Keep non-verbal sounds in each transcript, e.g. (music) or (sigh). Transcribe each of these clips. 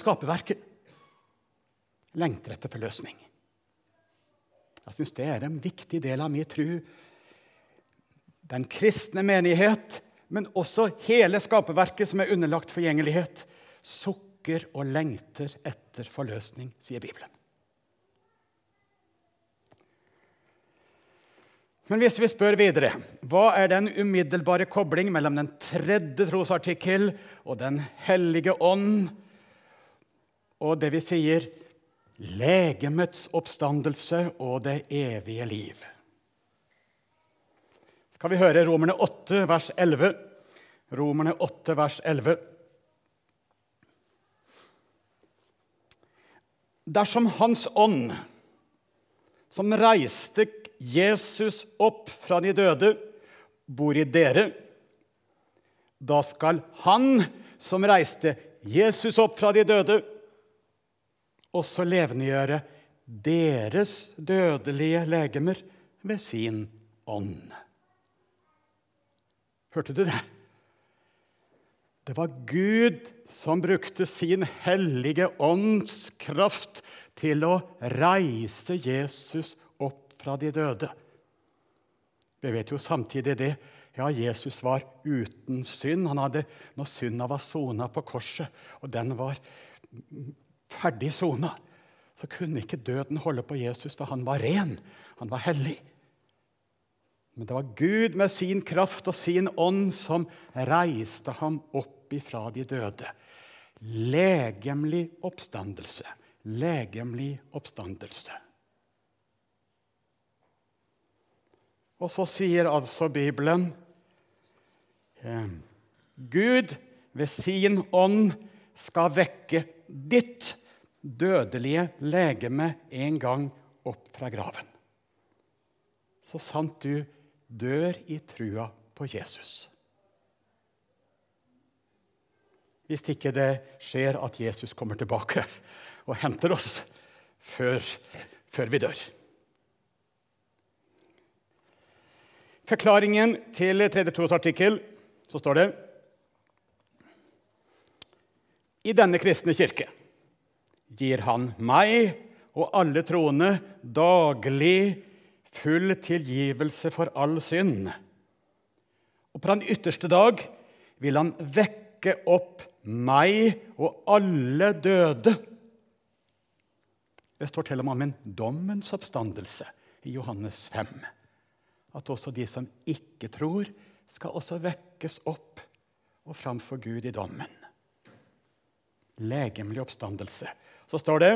skaperverket lengter etter forløsning. Jeg syns det er en viktig del av min tru. Den kristne menighet, men også hele skaperverket som er underlagt forgjengelighet, sukker og lengter etter forløsning, sier Bibelen. Men hvis vi spør videre hva er den umiddelbare kobling mellom den tredje trosartikkel og Den hellige ånd, og det vi sier legemets oppstandelse og det evige liv? Skal vi høre Romerne 8, vers 11? Romerne 8, vers 11. Dersom Hans ånd, som reiste Jesus opp fra de døde, bor i dere. Da skal han som reiste Jesus opp fra de døde, også levendegjøre deres dødelige legemer ved sin ånd. Hørte du det? Det var Gud som brukte sin hellige ånds kraft til å reise Jesus opp fra de døde. Vi vet jo samtidig det. Ja, Jesus var uten synd. Han hadde, Når synda var sona på korset, og den var ferdig sona, så kunne ikke døden holde på Jesus, for han var ren. Han var hellig. Men det var Gud med sin kraft og sin ånd som reiste ham opp ifra de døde. Legemlig oppstandelse. Legemlig oppstandelse. Og så sier altså Bibelen eh, Gud ved sin ånd skal vekke ditt dødelige legeme en gang opp fra graven. Så sant du dør i trua på Jesus. Hvis ikke det skjer at Jesus kommer tilbake og henter oss før, før vi dør. Forklaringen til tredje trosartikkel så står det I denne kristne kirke gir han meg og alle troende daglig full tilgivelse for all synd. Og på den ytterste dag vil han vekke opp meg og alle døde. Det står til og med om en dommens oppstandelse i Johannes 5 at også de som ikke tror, skal også vekkes opp og framfor Gud i dommen. Legemlig oppstandelse. Så står det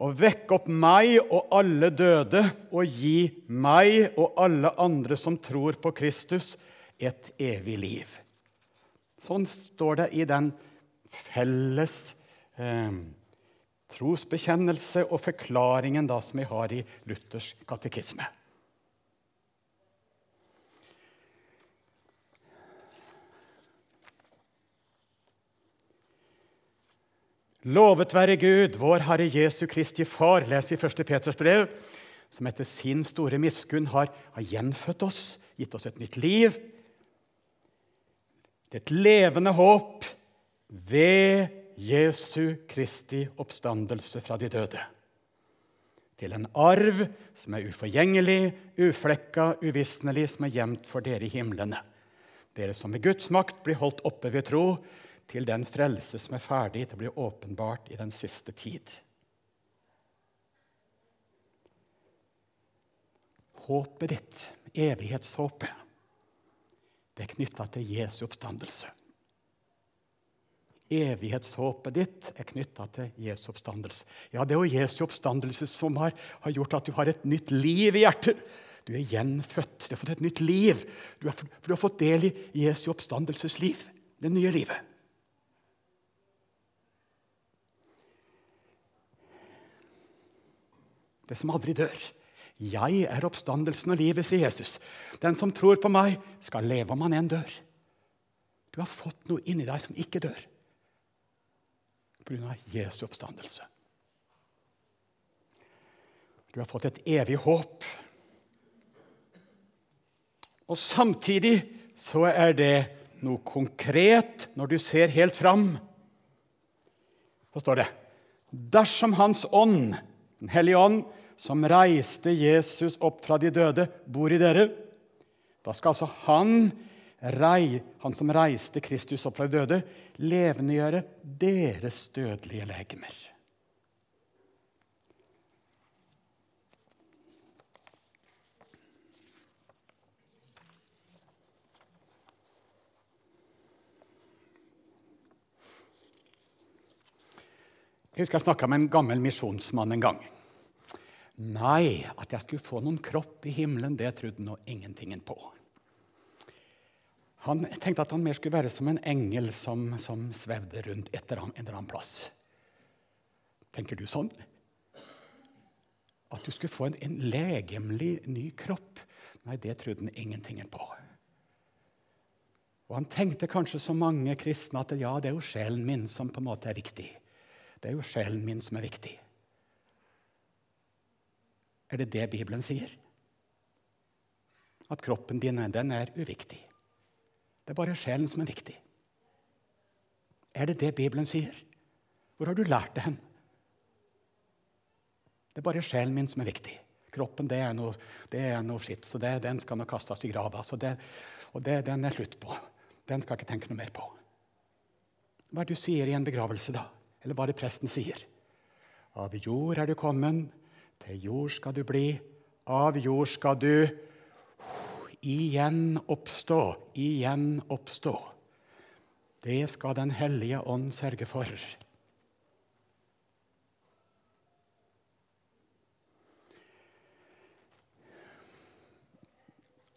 og vekk opp meg og alle døde og gi meg og alle andre som tror på Kristus, et evig liv. Sånn står det i den felles eh, trosbekjennelse og forklaringen da, som vi har i Luthers katekisme. Lovet være Gud, vår Herre Jesu Kristi Far, leser vi 1. Peters brev, som etter sin store miskunn har, har gjenfødt oss, gitt oss et nytt liv. Det er et levende håp ved Jesu Kristi oppstandelse fra de døde. Til en arv som er uforgjengelig, uflekka, uvisnelig, som er gjemt for dere i himlene. Dere som med Guds makt blir holdt oppe ved tro til den frelse som er ferdig til å bli åpenbart i den siste tid. Håpet ditt, evighetshåpet, det er knytta til Jesu oppstandelse. Evighetshåpet ditt er knytta til Jesu oppstandelse. Ja, Det er jo Jesu oppstandelse som har, har, gjort at du har et nytt liv i hjertet. Du er gjenfødt. Du har fått et nytt liv. Du har, for du har fått del i Jesu oppstandelsesliv. Det nye livet. Det som aldri dør. Jeg er oppstandelsen og livet, sier Jesus. Den som tror på meg, skal leve om han enn dør. Du har fått noe inni deg som ikke dør pga. Jesu oppstandelse. Du har fått et evig håp. Og samtidig så er det noe konkret når du ser helt fram. Så står det Dersom Hans ånd, Den hellige ånd, som reiste Jesus opp fra de døde, bor i dere, da skal altså han, rei, han som reiste Kristus opp fra de døde, levendegjøre deres dødelige legemer. Jeg husker jeg snakka med en gammel misjonsmann en gang. Nei, at jeg skulle få noen kropp i himmelen, det trodde nå ingentingen på. Han tenkte at han mer skulle være som en engel som, som svevde rundt et eller annet, en eller annen plass. Tenker du sånn? At du skulle få en, en legemlig ny kropp? Nei, det trodde han ingentingen på. Og Han tenkte kanskje så mange kristne at ja, det er jo sjelen min som på en måte er viktig. Det er jo sjelen min som er viktig. Er det det Bibelen sier? At kroppen din den er uviktig. Det er bare sjelen som er viktig. Er det det Bibelen sier? Hvor har du lært det hen? Det er bare sjelen min som er viktig. Kroppen det er noe, det er noe skitt, så det, den skal nå kastes i grava. Det, og det, den er slutt på. Den skal jeg ikke tenke noe mer på. Hva er det du sier i en begravelse, da? Eller hva er det presten sier? Av jord er du kommet, til jord skal du bli. Av jord skal du igjen oppstå, igjen oppstå. Det skal Den hellige ånd sørge for.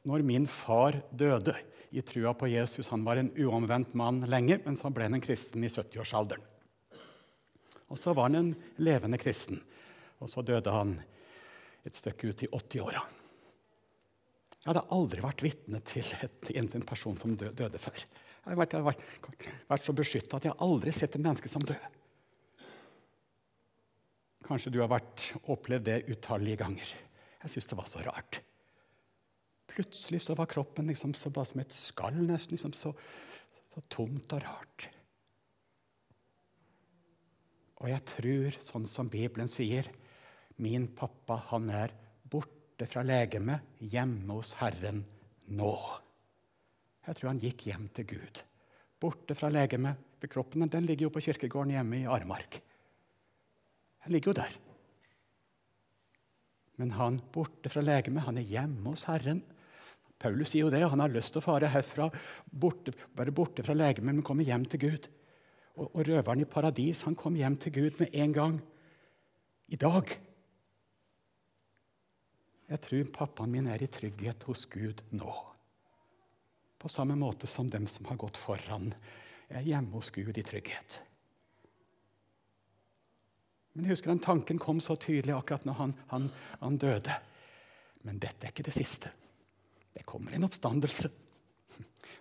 Når min far døde i trua på Jesus Han var en uomvendt mann lenge, men så ble han en kristen i 70-årsalderen. Og så var han en levende kristen. Og så døde han et stykke ut i 80-åra. Jeg hadde aldri vært vitne til et, en person som døde før. Jeg har vært, vært, vært så beskytta at jeg aldri har sett et menneske som død. Kanskje du har vært, opplevd det utallige ganger. Jeg syns det var så rart. Plutselig så var kroppen liksom så bare som et skall, nesten. Liksom så, så tomt og rart. Og jeg tror, sånn som Bibelen sier, min pappa han er borte fra legemet, hjemme hos Herren nå. Jeg tror han gikk hjem til Gud. Borte fra legemet. For kroppen den ligger jo på kirkegården hjemme i Aremark. Den ligger jo der. Men han borte fra legemet, han er hjemme hos Herren. Paulus sier jo det. Han har lyst til å fare herfra, borte, bare borte fra legemet, men komme hjem til Gud. Og, og røveren i paradis han kom hjem til Gud med en gang. I dag. Jeg tror pappaen min er i trygghet hos Gud nå. På samme måte som dem som har gått foran, er hjemme hos Gud i trygghet. Men jeg husker den tanken kom så tydelig akkurat når han, han, han døde. Men dette er ikke det siste. Det kommer en oppstandelse.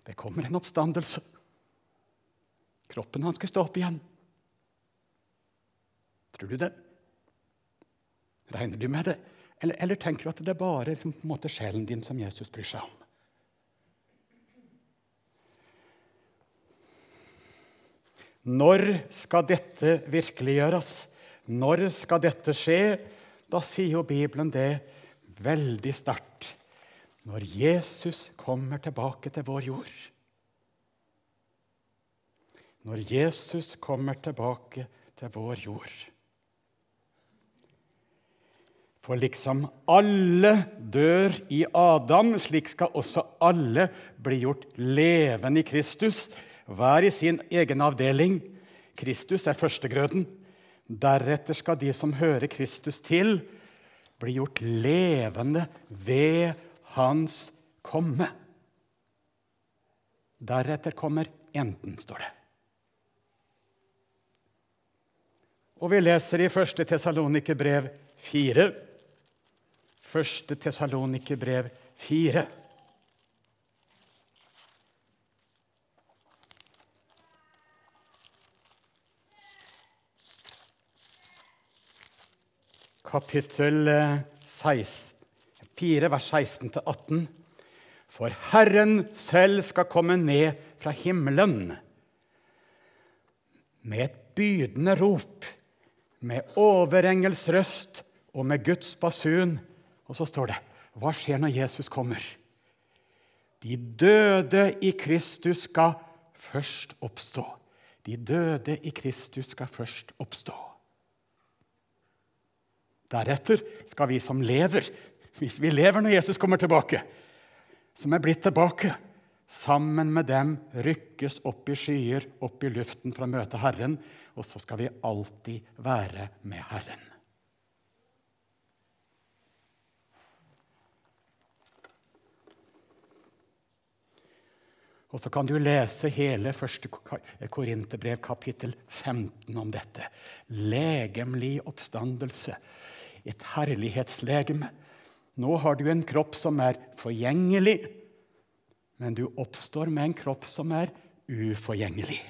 Det kommer en oppstandelse. Kroppen hans skal stå opp igjen. Tror du det? Regner du med det? Eller, eller tenker du at det er bare liksom, måte sjelen din som Jesus bryr seg om? Når skal dette virkeliggjøres? Når skal dette skje? Da sier jo Bibelen det veldig sterkt. Når Jesus kommer tilbake til vår jord når Jesus kommer tilbake til vår jord. For liksom alle dør i Adam, slik skal også alle bli gjort levende i Kristus, hver i sin egen avdeling. Kristus er førstegrøden. Deretter skal de som hører Kristus til, bli gjort levende ved Hans komme. Deretter kommer enden, står det. Og vi leser i 1. Tesalonikerbrev 4. 1. Tesalonikerbrev 4. Kapittel 16, 4, vers 16-18. For Herren selv skal komme ned fra himmelen med et bydende rop, med overengels røst og med Guds basun. Og så står det Hva skjer når Jesus kommer? De døde i Kristus skal først oppstå. De døde i Kristus skal først oppstå. Deretter skal vi som lever, hvis vi lever når Jesus kommer tilbake, som er blitt tilbake, sammen med dem rykkes opp i skyer, opp i luften for å møte Herren, og så skal vi alltid være med Herren. Og så kan du lese hele 1. Korinterbrev kapittel 15 om dette. Legemlig oppstandelse. Et herlighetslegeme. Nå har du en kropp som er forgjengelig, men du oppstår med en kropp som er uforgjengelig.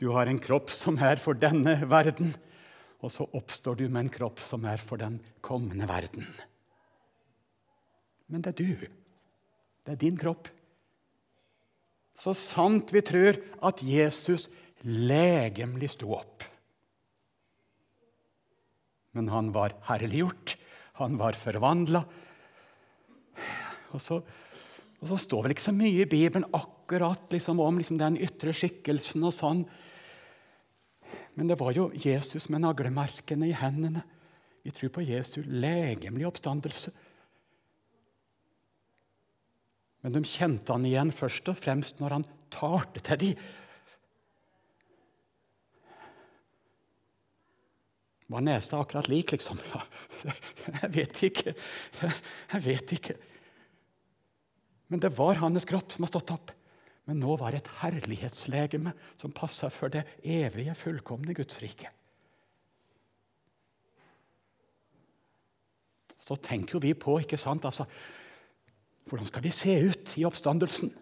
Du har en kropp som er for denne verden, og så oppstår du med en kropp som er for den kommende verden. Men det er du. Det er din kropp. Så sant vi tror at Jesus legemlig sto opp. Men han var herliggjort, han var forvandla. Og, og, så står vel ikke så mye i Bibelen akkurat liksom, om liksom, den ytre skikkelsen og sånn. Men det var jo Jesus med naglemerkene i hendene. Vi tror på Jesu legemlige oppstandelse. Men de kjente han igjen først og fremst når han talte til dem. Var nesa akkurat lik, liksom? (laughs) Jeg vet ikke. Jeg vet ikke. Men det var hans kropp som har stått opp. Men nå var det et herlighetslegeme som passa for det evige, fullkomne Guds rike. Så tenker jo vi på ikke sant, altså, hvordan skal vi se ut i oppstandelsen?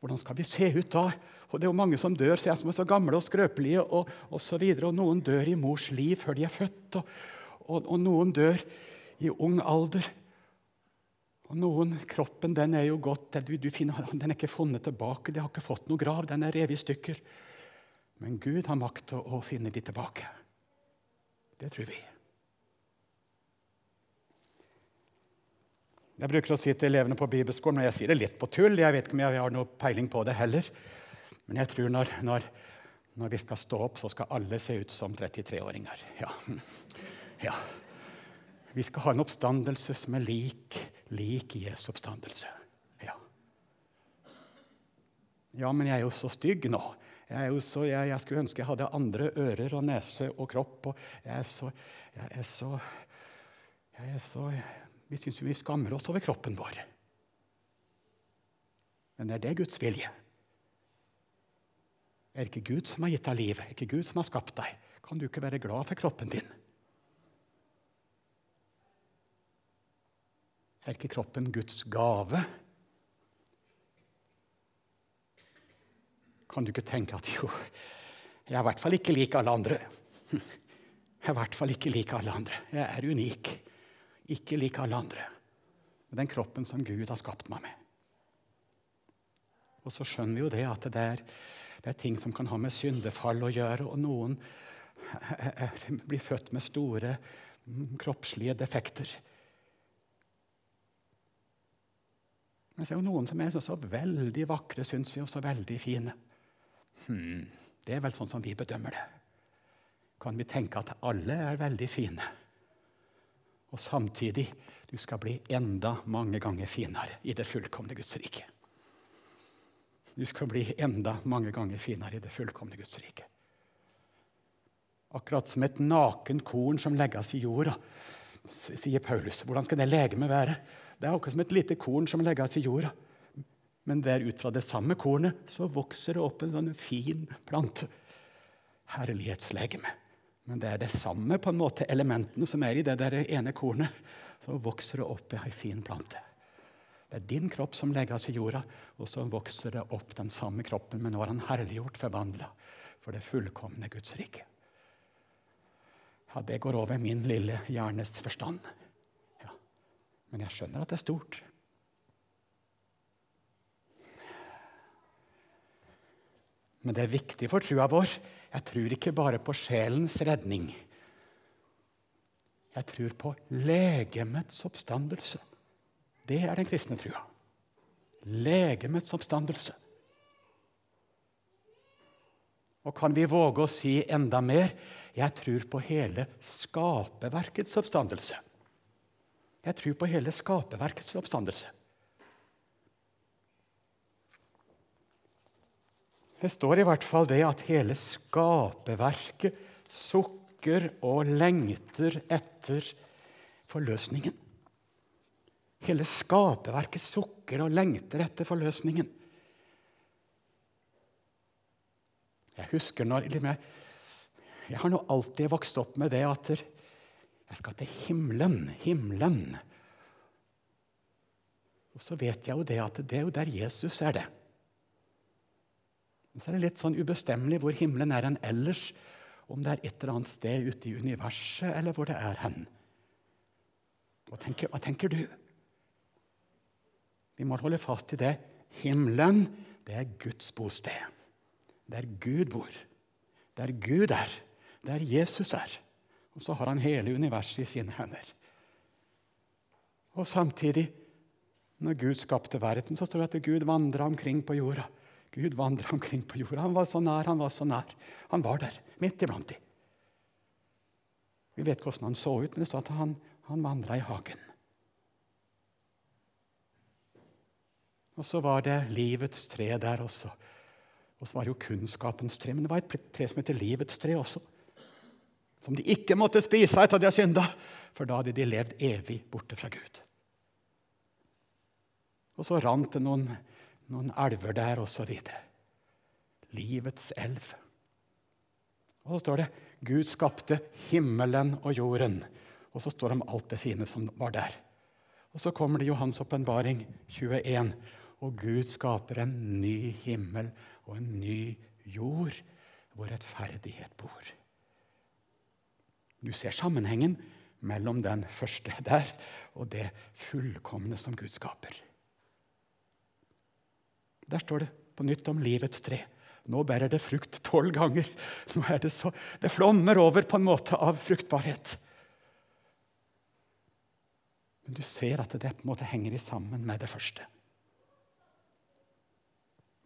Hvordan skal vi se ut da? Og Det er jo mange som dør så jeg som er så gamle og skrøpelige. Og, og, så og Noen dør i mors liv før de er født, og, og, og noen dør i ung alder. Og noen, Kroppen den er jo godt, du, du finner, den er ikke funnet tilbake. De har ikke fått noe grav. Den er revet i stykker. Men Gud har makt til å finne de tilbake. Det tror vi. Jeg bruker å si til elevene på bibelskolen, og jeg sier det litt på tull Jeg vet ikke om jeg har noe peiling på det heller. Men jeg tror når, når, når vi skal stå opp, så skal alle se ut som 33-åringer. Ja. (laughs) ja. Vi skal ha en oppstandelse som er lik, lik Jesu oppstandelse. Ja. ja, men jeg er jo så stygg nå. Jeg, så, jeg, jeg, skulle ønske jeg hadde andre ører og nese og kropp. Og jeg er så, jeg er så, jeg er så vi syns vi skammer oss over kroppen vår. Men er det Guds vilje? Er det ikke Gud som har gitt deg livet? Er det ikke Gud som har skapt deg? Kan du ikke være glad for kroppen din? Er ikke kroppen Guds gave? Kan du ikke tenke at jo, jeg er i hvert fall ikke lik alle andre. (laughs) Jeg er i hvert fall ikke lik alle andre. Jeg er unik ikke lik alle andre. Men den kroppen som Gud har skapt meg med. Og så skjønner vi jo det at det er, det er ting som kan ha med syndefall å gjøre. Og noen (laughs) blir født med store mm, kroppslige defekter. Men så er jo noen som er så, veldig vakre, syns vi, og så veldig fine. Hmm, det er vel sånn som vi bedømmer det. Kan vi tenke at alle er veldig fine? Og samtidig du skal bli enda mange ganger finere i det fullkomne Guds rike. Du skal bli enda mange ganger finere i det fullkomne Guds rike. Akkurat som et naken korn som legges i jorda, sier Paulus. Hvordan skal det legemet være? Det er akkurat som et lite korn som legges i jorda. Men der ut fra det samme kornet så vokser det opp en sånn fin plante. Herlighetslegeme. Men det er det samme på en måte elementene som er i det der ene kornet. Så vokser det opp ei en fin plante. Det er din kropp som legges i jorda, og så vokser det opp den samme kroppen, men nå er han herliggjort, forvandla, for det fullkomne Guds rike. Ja, det går over min lille hjernes forstand. Ja. Men jeg skjønner at det er stort. Men det er viktig for trua vår. Jeg tror ikke bare på sjelens redning. Jeg tror på legemets oppstandelse. Det er den kristne trua. Legemets oppstandelse. Og kan vi våge å si enda mer? Jeg tror på hele skaperverkets oppstandelse. Jeg tror på hele skaperverkets oppstandelse. Det står i hvert fall det at hele skaperverket sukker og lengter etter forløsningen. Hele skaperverket sukker og lengter etter forløsningen. Jeg husker når Jeg har nå alltid vokst opp med det at jeg skal til himmelen. Himmelen. Og så vet jeg jo det at det er jo der Jesus er det. Men så er det litt sånn ubestemmelig hvor himmelen er enn ellers. Om det er et eller annet sted ute i universet, eller hvor det er hen. Hva tenker, hva tenker du? Vi må holde fast i det. Himmelen, det er Guds bosted. Der Gud bor. Der Gud er. Der Jesus er. Og så har han hele universet i sine hender. Og samtidig, når Gud skapte verden, så står det at Gud vandra omkring på jorda. Gud vandra omkring på jorda. Han var så nær, han var så nær. Han var der, midt iblant dem. Vi vet hvordan han så ut, men det står at han, han vandra i hagen. Og så var det livets tre der også. Og så var det jo kunnskapens tre. Men det var et tre som heter livets tre også. Som de ikke måtte spise etter at de hadde synda, for da hadde de levd evig borte fra Gud. Og så rant det noen noen elver der, osv. Livets elv. Og så står det Gud skapte himmelen og jorden. Og så står det om alt det fine som var der. Og så kommer det Johans åpenbaring 21. Og Gud skaper en ny himmel og en ny jord hvor rettferdighet bor. Du ser sammenhengen mellom den første der og det fullkomne som Gud skaper. Der står det på nytt om livets tre. Nå bærer det frukt tolv ganger. Nå er Det så, det flommer over på en måte av fruktbarhet. Men du ser at det på en måte henger sammen med det første.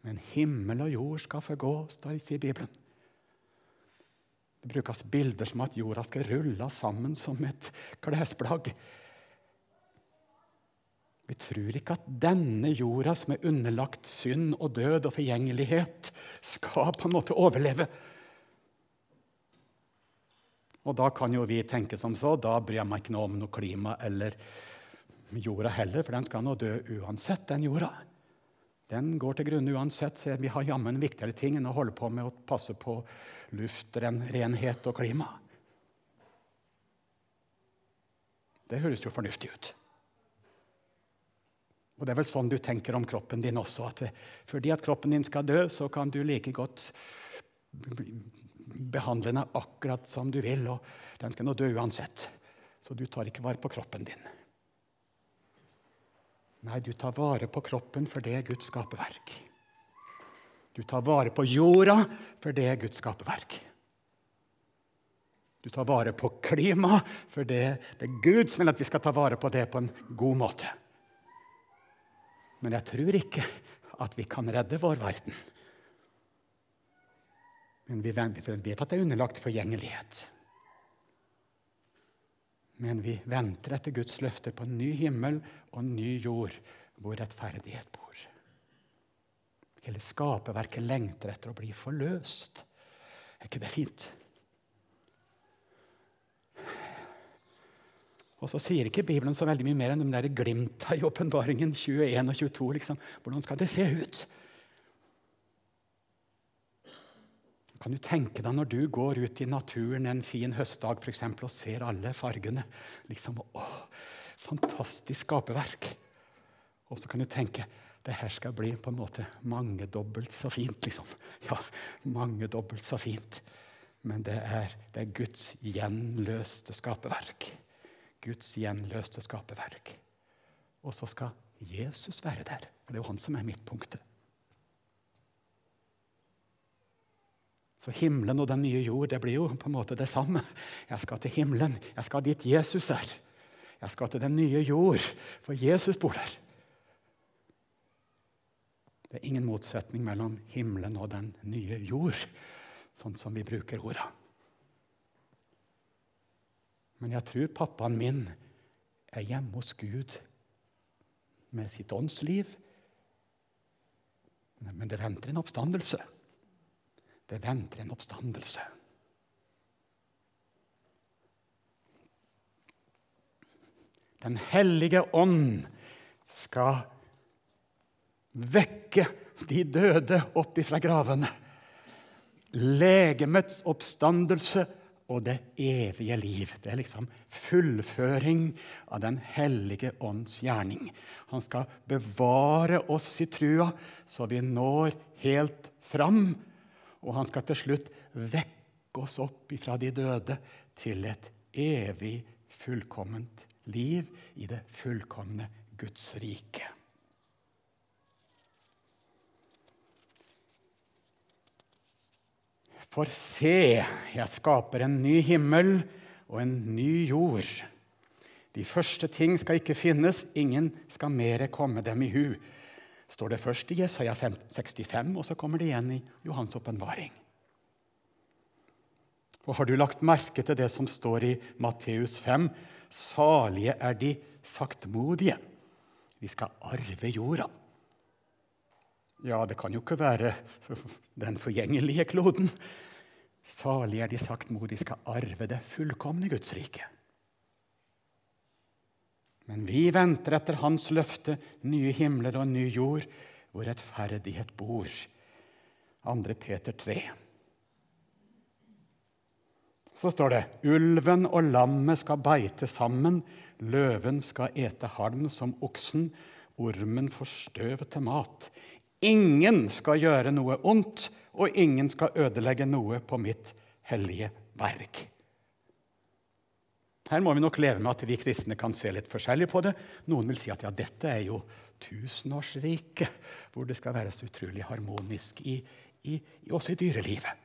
Men himmel og jord skal forgå, står det i Bibelen. Det brukes bilder som at jorda skal rulle sammen som et klesplagg. Vi tror ikke at denne jorda, som er underlagt synd og død og forgjengelighet, skal på en måte overleve. Og da kan jo vi tenke som så da bryr jeg meg ikke noe om noe klima eller jorda heller, for den skal nå dø uansett, den jorda. Den går til grunne uansett, så vi har jammen viktigere ting enn å holde på med å passe på luft, renhet og klima. Det høres jo fornuftig ut. Og Det er vel sånn du tenker om kroppen din også. at Fordi at kroppen din skal dø, så kan du like godt behandle den akkurat som du vil. og Den skal nå dø uansett. Så du tar ikke vare på kroppen din. Nei, du tar vare på kroppen, for det er Guds skaperverk. Du tar vare på jorda, for det er Guds skaperverk. Du tar vare på klimaet, for det, det er Gud som vil at vi skal ta vare på det på en god måte. Men jeg tror ikke at vi kan redde vår verden. Men vi vet at det er underlagt forgjengelighet. Men vi venter etter Guds løfter på en ny himmel og en ny jord hvor rettferdighet bor. Hele skaperverket lengter etter å bli forløst. Er ikke det fint? Og så sier ikke Bibelen så veldig mye mer enn de der glimta i åpenbaringen 21 og 22. Liksom. Hvordan skal det se ut? Kan du tenke deg når du går ut i naturen en fin høstdag for eksempel, og ser alle fargene? Liksom, å, Fantastisk skaperverk. Og så kan du tenke det her skal bli på en måte mangedobbelt så fint. liksom. Ja, mangedobbelt så fint. Men det er, det er Guds gjenløste skaperverk. Guds gjenløste skaperverk. Og så skal Jesus være der. For det er jo han som er midtpunktet. Så himmelen og den nye jord det blir jo på en måte det samme. Jeg skal til himmelen. Jeg skal dit Jesus er. Jeg skal til den nye jord, for Jesus bor der. Det er ingen motsetning mellom himmelen og den nye jord, sånn som vi bruker orda. Men jeg tror pappaen min er hjemme hos Gud med sitt åndsliv. Men det venter en oppstandelse. Det venter en oppstandelse. Den hellige ånd skal vekke de døde opp ifra gravene. Legemets oppstandelse og det evige liv. Det er liksom fullføring av Den hellige ånds gjerning. Han skal bevare oss i trua så vi når helt fram. Og han skal til slutt vekke oss opp ifra de døde til et evig fullkomment liv i det fullkomne Guds rike. For se, jeg skaper en ny himmel og en ny jord. De første ting skal ikke finnes, ingen skal mere komme dem i hu. Står det først i Jesaja 65, og så kommer det igjen i Johans åpenbaring. Og har du lagt merke til det som står i Matteus 5? Salige er de saktmodige. De skal arve jorda. Ja, det kan jo ikke være den forgjengelige kloden. Salig er de saktmodige skal arve det fullkomne Guds rike. Men vi venter etter Hans løfte, nye himler og ny jord, hvor rettferdighet bor. 2. Peter 3. Så står det ulven og lammet skal beite sammen, løven skal ete halm som oksen, ormen får støv til mat. Ingen skal gjøre noe ondt, og ingen skal ødelegge noe på mitt hellige verk. Her må vi nok leve med at vi kristne kan se litt forskjellig på det. Noen vil si at ja, dette er jo tusenårsriket, hvor det skal være så utrolig harmonisk i, i, også i dyrelivet.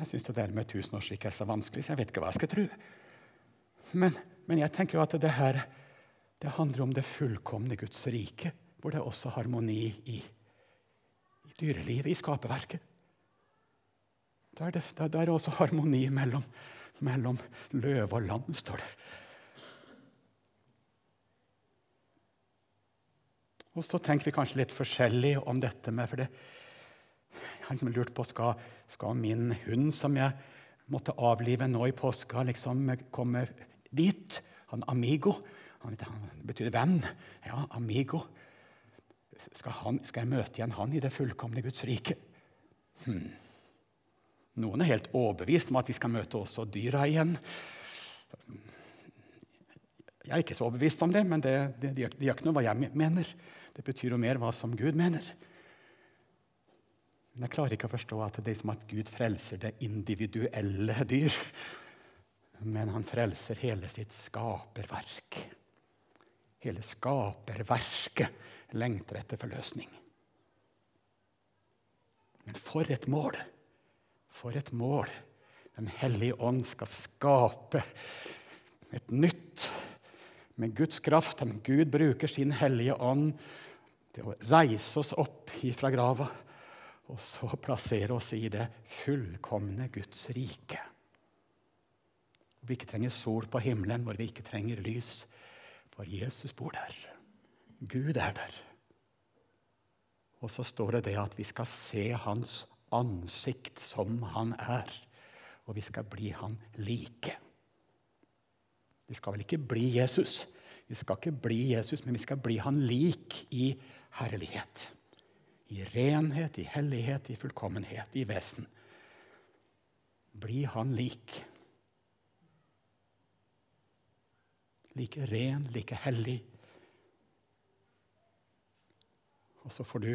Jeg syns det der med tusenårsriket er så vanskelig, så jeg vet ikke hva jeg skal tro. Men, men jeg tenker jo at det her det handler om det fullkomne Guds rike hvor det er også harmoni i, i dyrelivet, i skaperverket. Da er det, det er også harmoni mellom, mellom løve og lam, står det. Og så tenker vi kanskje litt forskjellig om dette med for det, Jeg har liksom lurt på skal, skal min hund, som jeg måtte avlive nå i påska, liksom komme dit? Han Amigo. Han, han betyr venn. Ja, Amigo skal, han, skal, jeg møte igjen han i det fullkomne Guds rike? Hmm. Noen er helt overbevist om at de skal møte også dyra igjen. Jeg er ikke så overbevist om det, men det, det, det, gjør ikke noe hva jeg mener. Det betyr jo mer hva som Gud mener. Men jeg klarer ikke å forstå at det er som at Gud frelser det individuelle dyr. Men han frelser hele sitt skaperverk. Hele skaperverket lengter etter forløsning. Men for et mål! For et mål! Den hellige ånd skal skape et nytt med Guds kraft. Gud bruker sin hellige ånd til å reise oss opp fra grava og så plassere oss i det fullkomne Guds rike. Hvor vi ikke trenger sol på himmelen, hvor vi ikke trenger lys, for Jesus bor der. Gud er der. Og så står det det at vi skal se hans ansikt som han er. Og vi skal bli han like. Vi skal vel ikke bli Jesus, vi skal ikke bli Jesus, men vi skal bli han lik i herlighet. I renhet, i hellighet, i fullkommenhet, i vesen. Bli han lik. Like ren, like hellig, Og så får du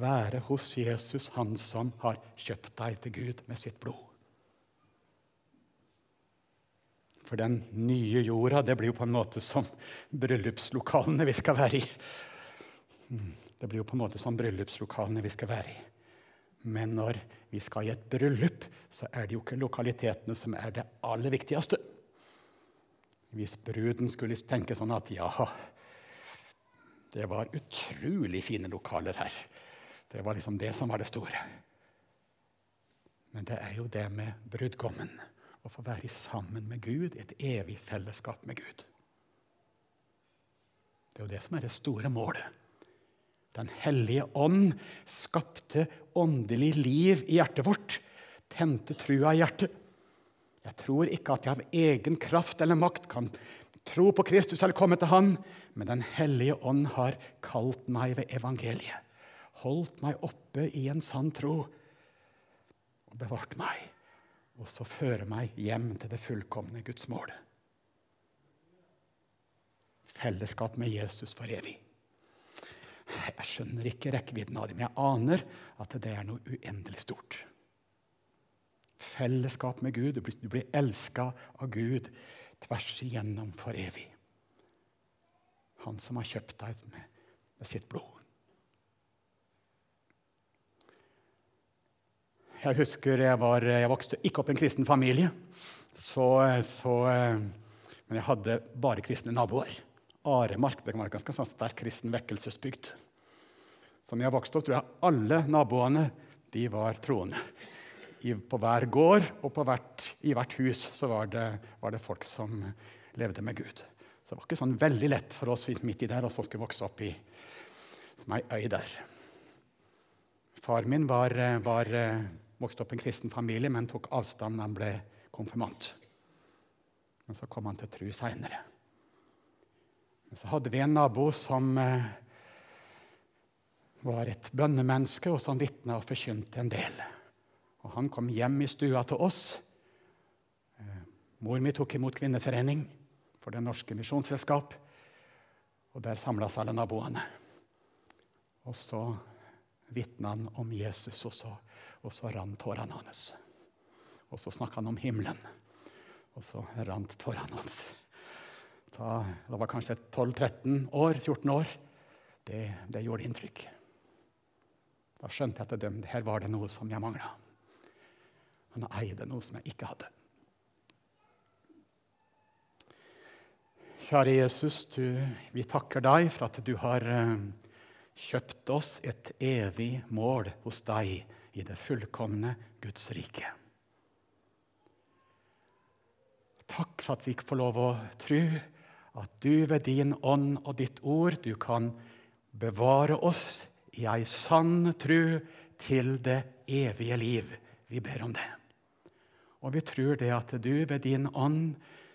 være hos Jesus, han som har kjøpt deg til Gud med sitt blod. For den nye jorda det blir jo på en måte som bryllupslokalene vi skal være i. Mm, det blir jo på en måte som bryllupslokalene vi skal være i. Men når vi skal i et bryllup, så er det jo ikke lokalitetene som er det aller viktigste. Hvis bruden skulle tenke sånn at ja, det var utrolig fine lokaler her. Det var liksom det som var det store. Men det er jo det med brudgommen. Å få være sammen med Gud, et evig fellesskap med Gud. Det er jo det som er det store målet. Den hellige ånd skapte åndelig liv i hjertet vårt, tente trua i hjertet. Jeg tror ikke at jeg av egen kraft eller makt kan tro på Kristus eller komme til Han, men Den hellige ånd har kalt meg ved evangeliet, holdt meg oppe i en sann tro og bevart meg, og så føre meg hjem til det fullkomne Guds mål. Fellesskap med Jesus for evig. Jeg skjønner ikke rekkevidden av det, men jeg aner at det er noe uendelig stort. Fellesskap med Gud. Du blir, du elska av Gud tvers igjennom for evig. Han som har kjøpt deg med, med sitt blod. Jeg husker jeg, var, jeg vokste ikke opp i en kristen familie. Så, så, men jeg hadde bare kristne naboer. Aremark det var en ganske sånn sterk kristen vekkelsesbygd. Så når jeg vokste opp, tror jeg alle naboene de var troende. I, på hver gård og hvert, i hvert hus så var det, var det, folk som levde med Gud. Så det var ikke sånn veldig lett for oss midt i der å skulle vokse opp i som ei øy der. Far min var, var vokste opp i en kristen familie, men tok avstand da han ble konfirmant. Men så kom han til tru seinere. Så hadde vi en nabo som eh, var et bønnemenneske, og som vitna og forkynte en del. Og Han kom hjem i stua til oss. Eh, mor mi tok imot kvinneforening for Det norske misjonsselskap. Og der samlas alle naboene. Og så vitna han om Jesus, og så, og så rant tårene hans. Og så snakka han om himmelen, og så rant tårene hans da jeg var kanskje 12-13 år, 14 år, det, det, gjorde inntrykk. Da skjønte jeg at det, her var det noe som jeg mangla. Han eide noe som jeg ikke hadde. Kjære Jesus, du, vi takker deg for at du har uh, kjøpt oss et evig mål hos deg i det fullkomne Guds rike. Takk for at vi får lov å tro at du ved din ånd og ditt ord du kan bevare oss i ei sann tru til det evige liv. Vi ber om det. Og vi tror det at du ved din ånd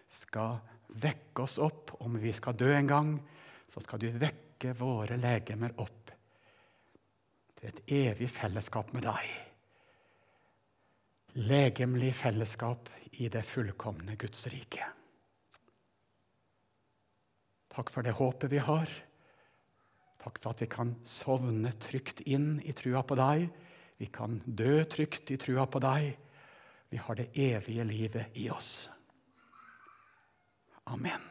skal vekke oss opp. Om vi skal dø en gang, så skal du vekke våre legemer opp til et evig fellesskap med deg. Legemlig fellesskap i det fullkomne Guds rike. Takk for det håpet vi har. Takk for at vi kan sovne trygt inn i trua på deg. Vi kan dø trygt i trua på deg. Vi har det evige livet i oss. Amen.